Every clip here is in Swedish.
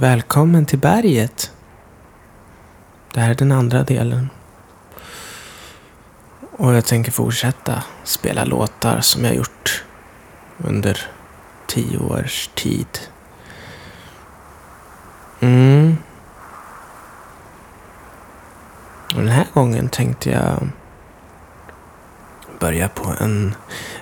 Välkommen till berget. Det här är den andra delen. Och jag tänker fortsätta spela låtar som jag gjort under tio års tid. Mm. Och den här gången tänkte jag börja på en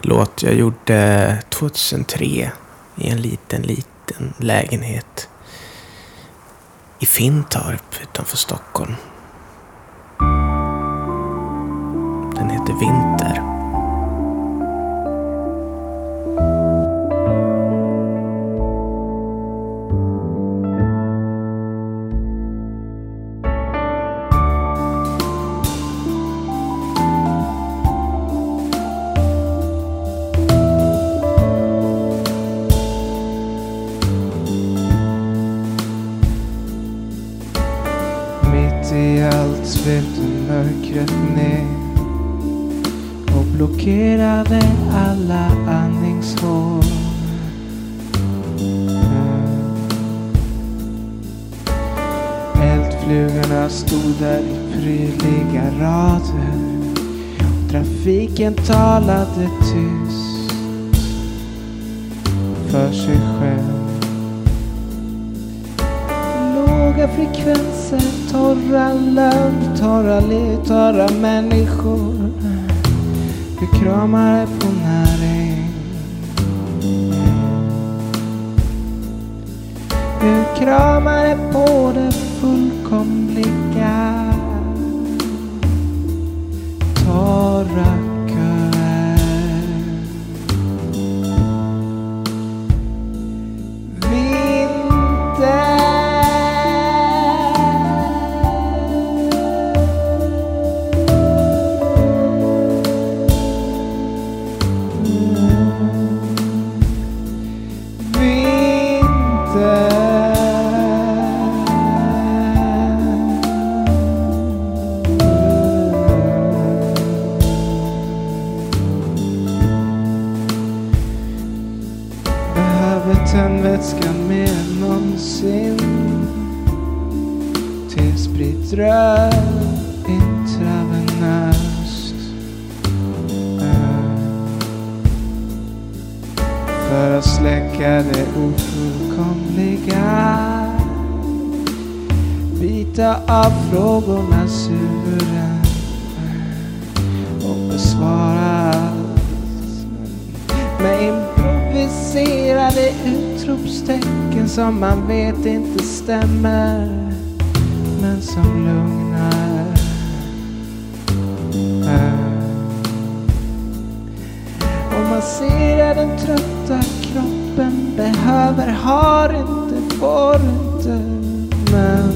låt jag gjorde 2003 i en liten, liten lägenhet i Fintorp utanför Stockholm. Den heter Vinter. Blockerade alla andningshål. Mm. Eldflugorna stod där i prydliga rader. Trafiken talade tyst för sig själv. Låga frekvenser, torra lögn, torra liv, torra människor. Vi kramar på näring. Du kramar på släcka det ofullkomliga Bita av frågornas huvuden och besvara allt med improviserade utropstecken som man vet inte stämmer men som lugnar. Och man ser den trötta kroppen behöver, har inte, får inte, men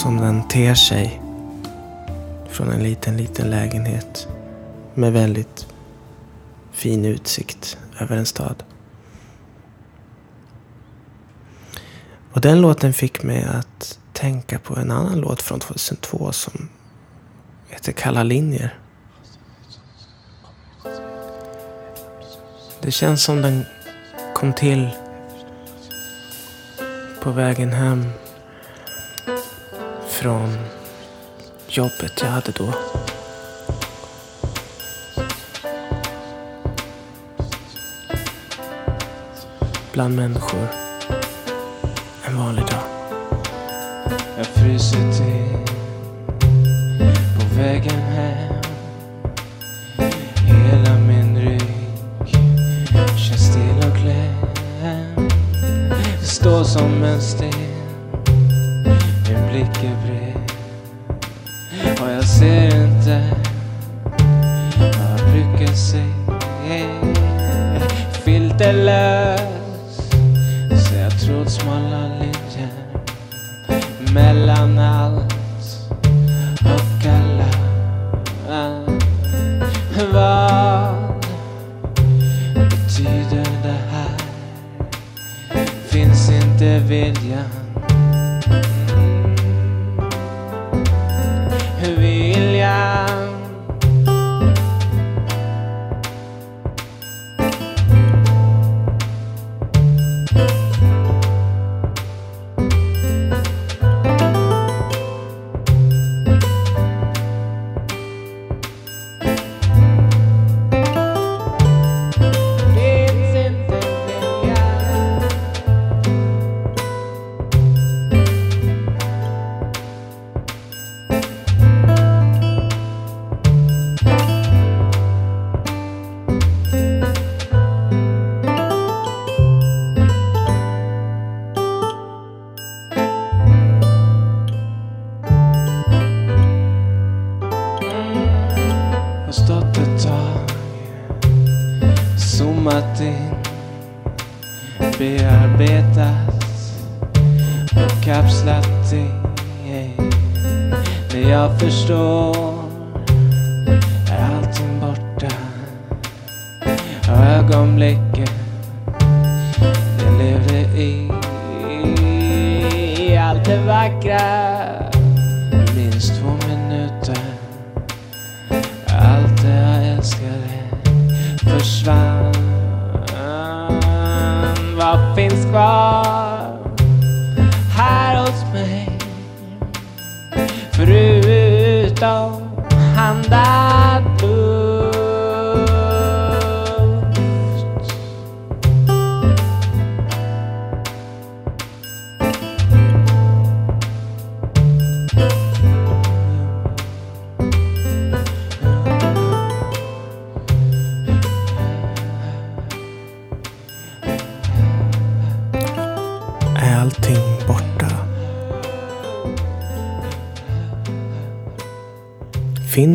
som den ter sig från en liten, liten lägenhet med väldigt fin utsikt över en stad. Och den låten fick mig att tänka på en annan låt från 2002 som heter Kalla linjer. Det känns som den kom till på vägen hem från jobbet jag hade då. Bland människor. En vanlig dag. Jag fryser till på vägen hem. Hela min rygg känns still och klämd. Står som en sten. Blick är bred. Och jag ser inte vad jag brukar se. Filterlös. Så jag tror smala linjer mellan allt och alla. Vad betyder det här? Finns inte viljan? Har stått ett tag Zoomat in Bearbetat och kapslat in. Det jag förstår Är allting borta Ögonblick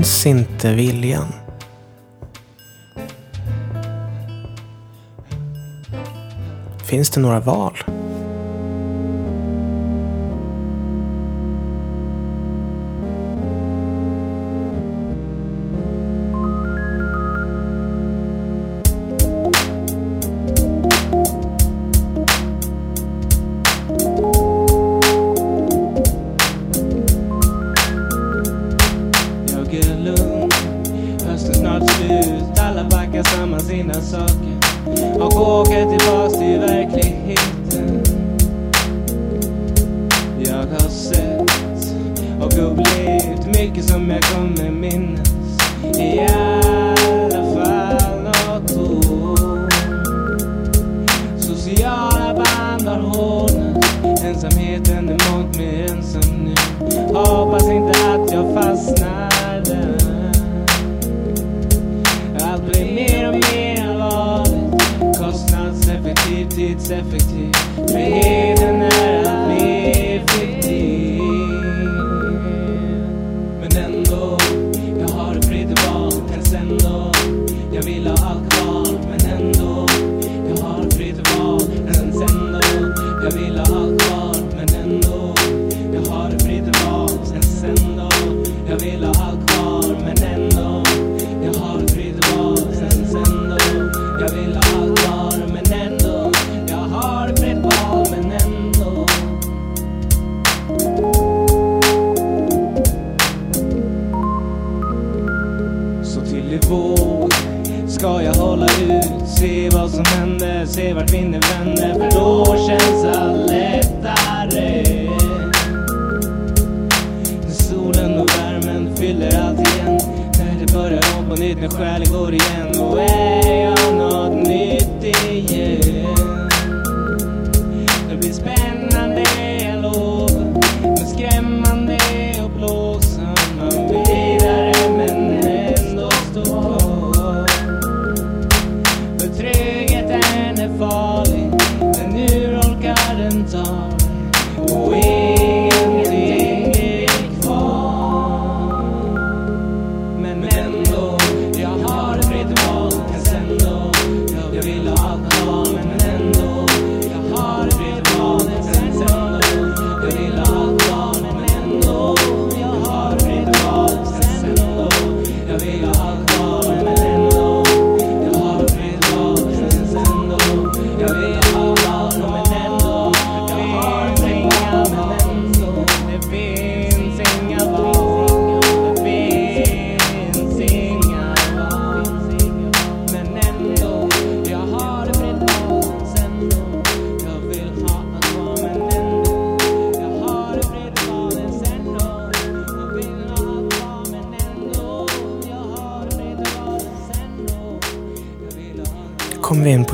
Finns inte viljan? Finns det några val?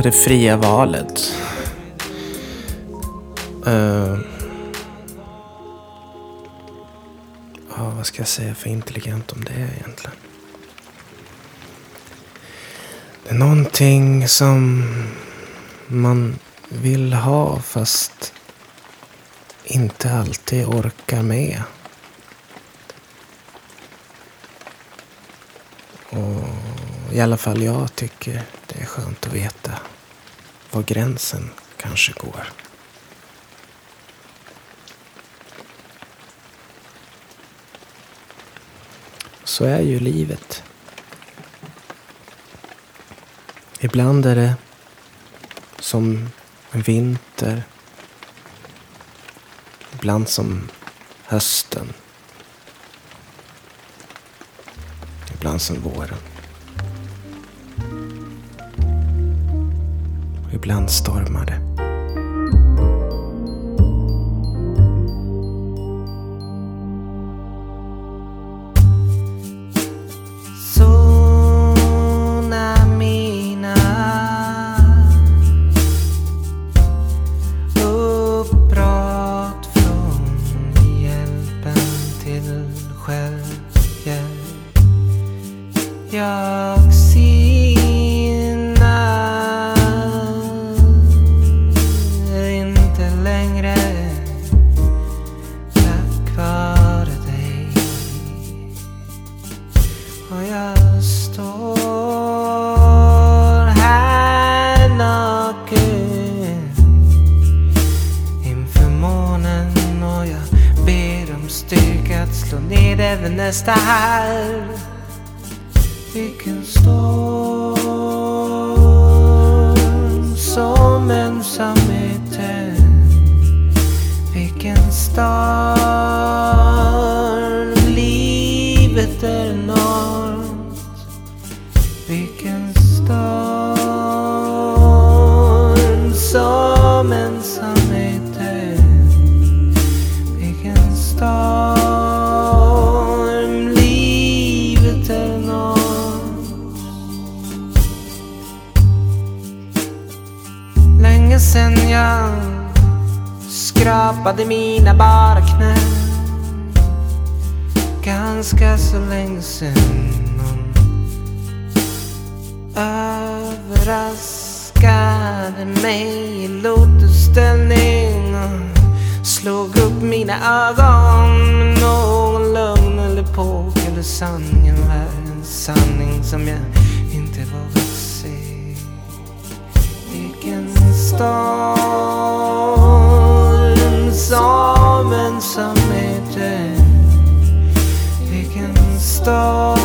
det fria valet. Uh, ja, vad ska jag säga för intelligent om det egentligen? Det är någonting som man vill ha fast inte alltid orkar med. Och i alla fall jag tycker det är skönt att veta var gränsen kanske går. Så är ju livet. Ibland är det som en vinter. Ibland som hösten. Ibland som våren. ibland stormade. festa. tappade mina bara knän. Ganska så länge sen Hon överraskade mig i lotusställning och slog upp mina ögon med någon lögn eller påk eller sanningen var en sanning som jag inte vågat se. Vilken stad storm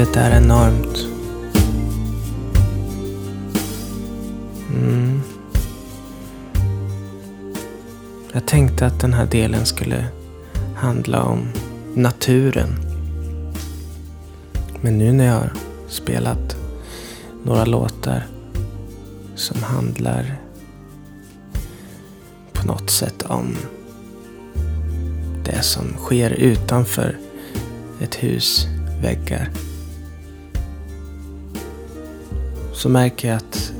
Livet är enormt. Mm. Jag tänkte att den här delen skulle handla om naturen. Men nu när jag har spelat några låtar som handlar på något sätt om det som sker utanför ett hus väggar. Så märker jag att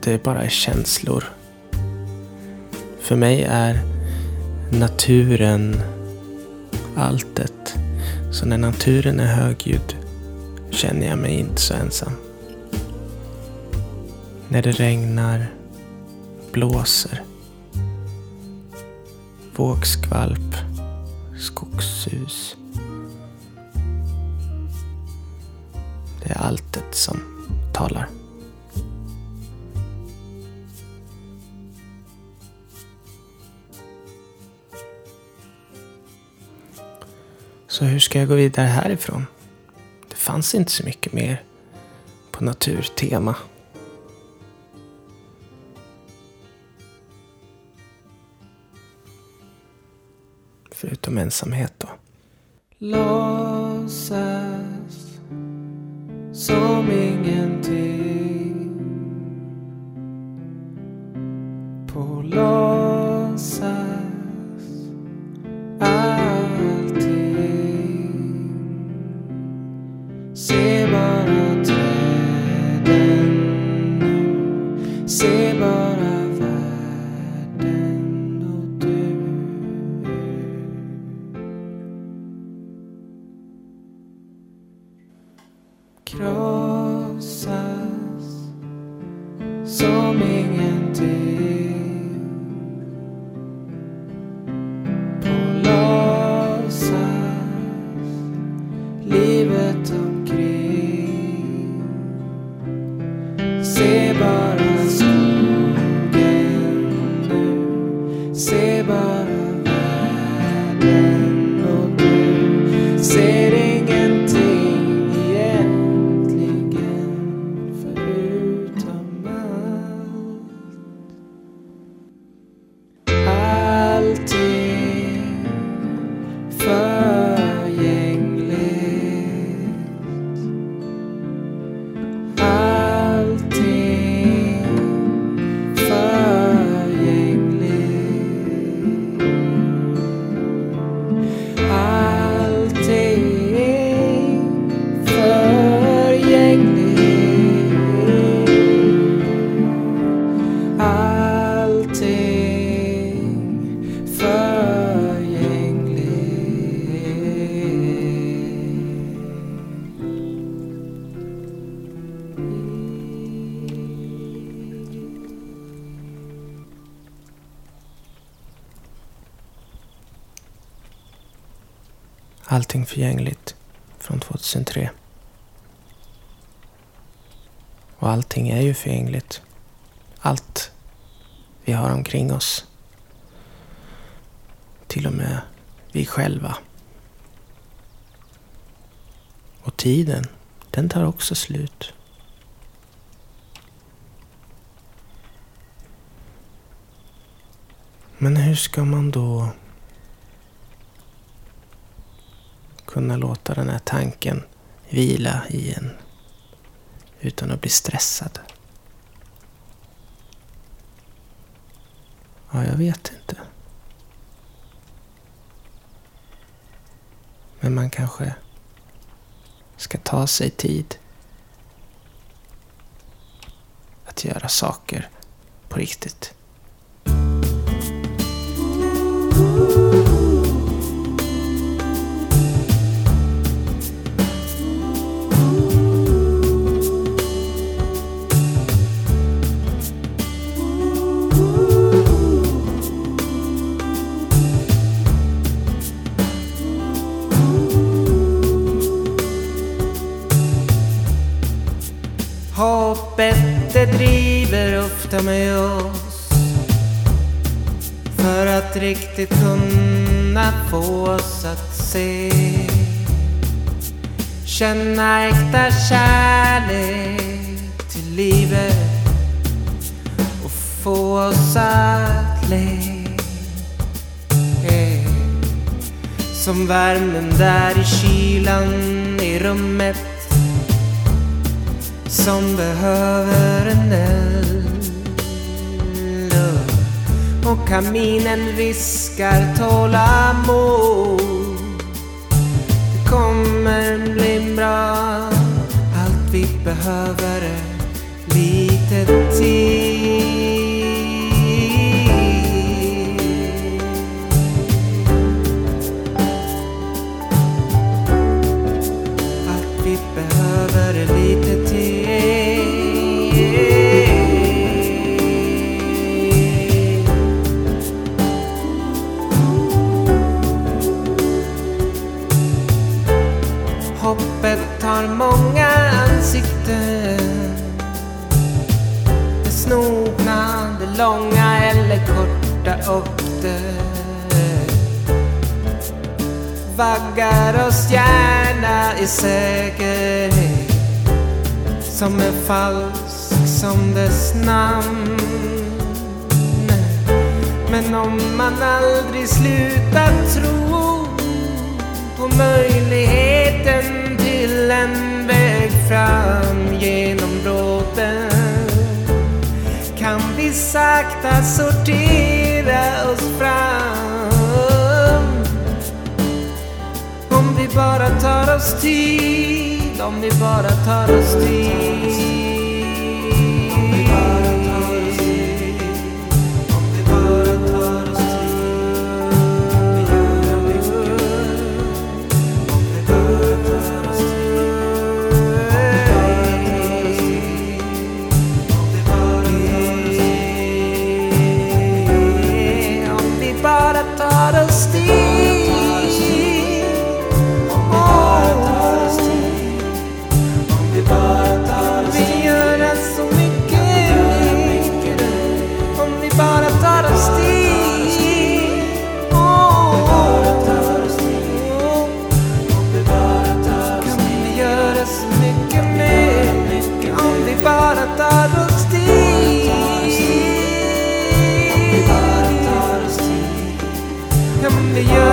det bara är känslor. För mig är naturen alltet. Så när naturen är högljudd känner jag mig inte så ensam. När det regnar, blåser, vågskvalp, skogssus. Det är alltet som talar. Så hur ska jag gå vidare härifrån? Det fanns inte så mycket mer på naturtema. Förutom ensamhet då. trossa förgängligt från 2003. Och allting är ju förgängligt. Allt vi har omkring oss. Till och med vi själva. Och tiden, den tar också slut. Men hur ska man då kunna låta den här tanken vila i en utan att bli stressad? Ja, jag vet inte. Men man kanske ska ta sig tid att göra saker på riktigt. Lukta med oss. För att riktigt kunna få oss att se. Känna äkta kärlek till livet och få oss att le. Eh, som värmen där i kylan i rummet som behöver en eld. Och kaminen viskar tålamod. Det kommer bli bra. Allt vi behöver är lite tid. Allt vi behöver är lite i säkerhet som är falsk som dess namn. Men om man aldrig slutar tro på möjligheten till en väg fram genom bråten kan vi sakta sortera oss fram vi bara tar oss tid, om vi bara tar oss tid. Kan vi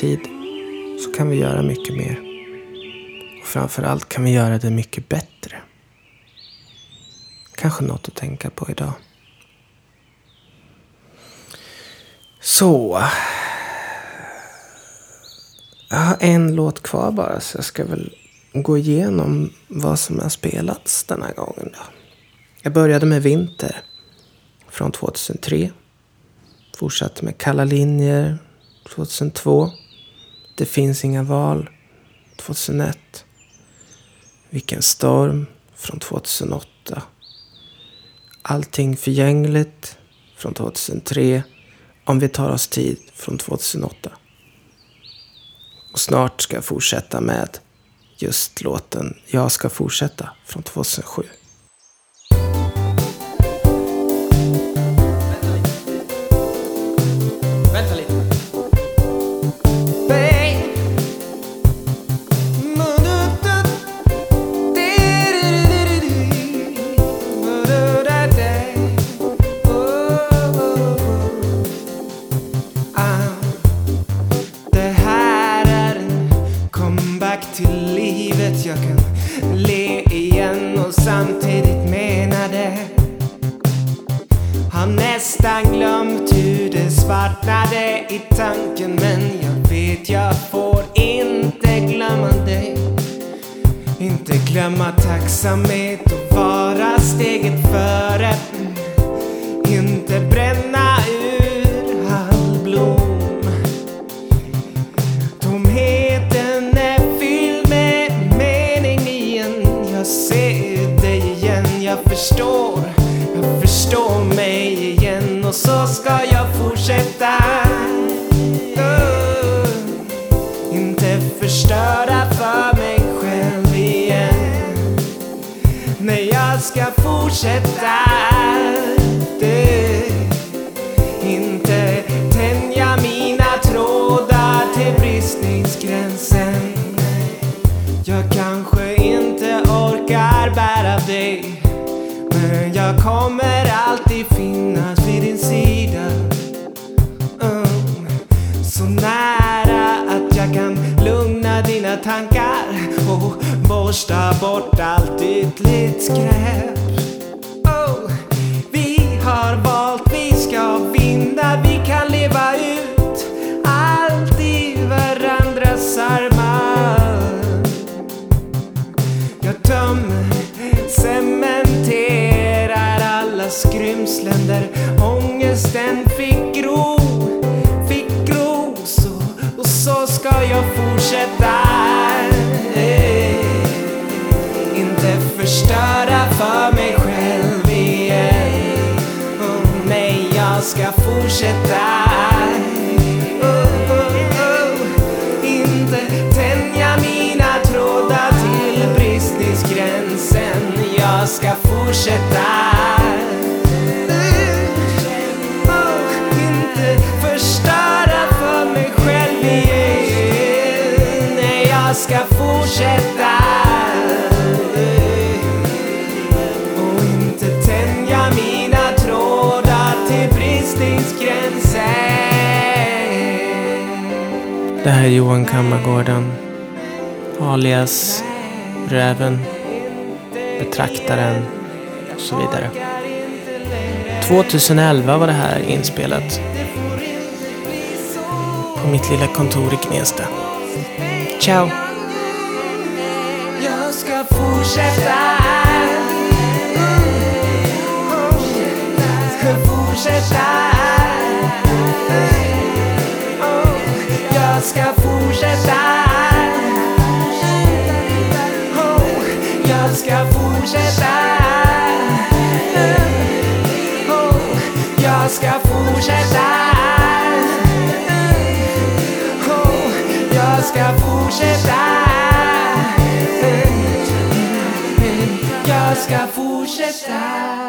tid så kan vi göra mycket mer. Och framför allt kan vi göra det mycket bättre. Kanske något att tänka på idag. Så. Jag har en låt kvar bara så jag ska väl gå igenom vad som har spelats den här gången. Då. Jag började med Vinter från 2003. Fortsatte med Kalla linjer 2002. Det finns inga val 2001. Vilken storm från 2008. Allting förgängligt från 2003. Om vi tar oss tid från 2008. Och snart ska jag fortsätta med just låten Jag ska fortsätta från 2007. Förstå mig igen och så ska jag fortsätta. Uh, inte förstöra för mig själv igen. Nej, jag ska fortsätta. Jag kommer alltid finnas vid din sida. Mm. Så nära att jag kan lugna dina tankar och borsta bort allt ytligt skräp. Oh, vi har valt, vi ska vinna, vi kan leva ut skrymslen där ångesten fick gro, fick gro. Så, och så ska jag fortsätta. Eh, Inte förstöra för mig själv igen. Oh, nej, jag ska fortsätta. Eh, eh, eh, inte tänja mina trådar till bristningsgränsen. Jag ska fortsätta. Här är Johan Kammargården. Alias Räven. Betraktaren. Och så vidare. 2011 var det här inspelat. På mitt lilla kontor i Gnesta. Ciao! Jag ska fortsätta. Mm. Ska fortsätta. Oh, jag ska fortsätta. Oh, jag ska fortsätta. Oh, jag ska fortsätta. Jag ska fortsätta. Jag ska fortsätta.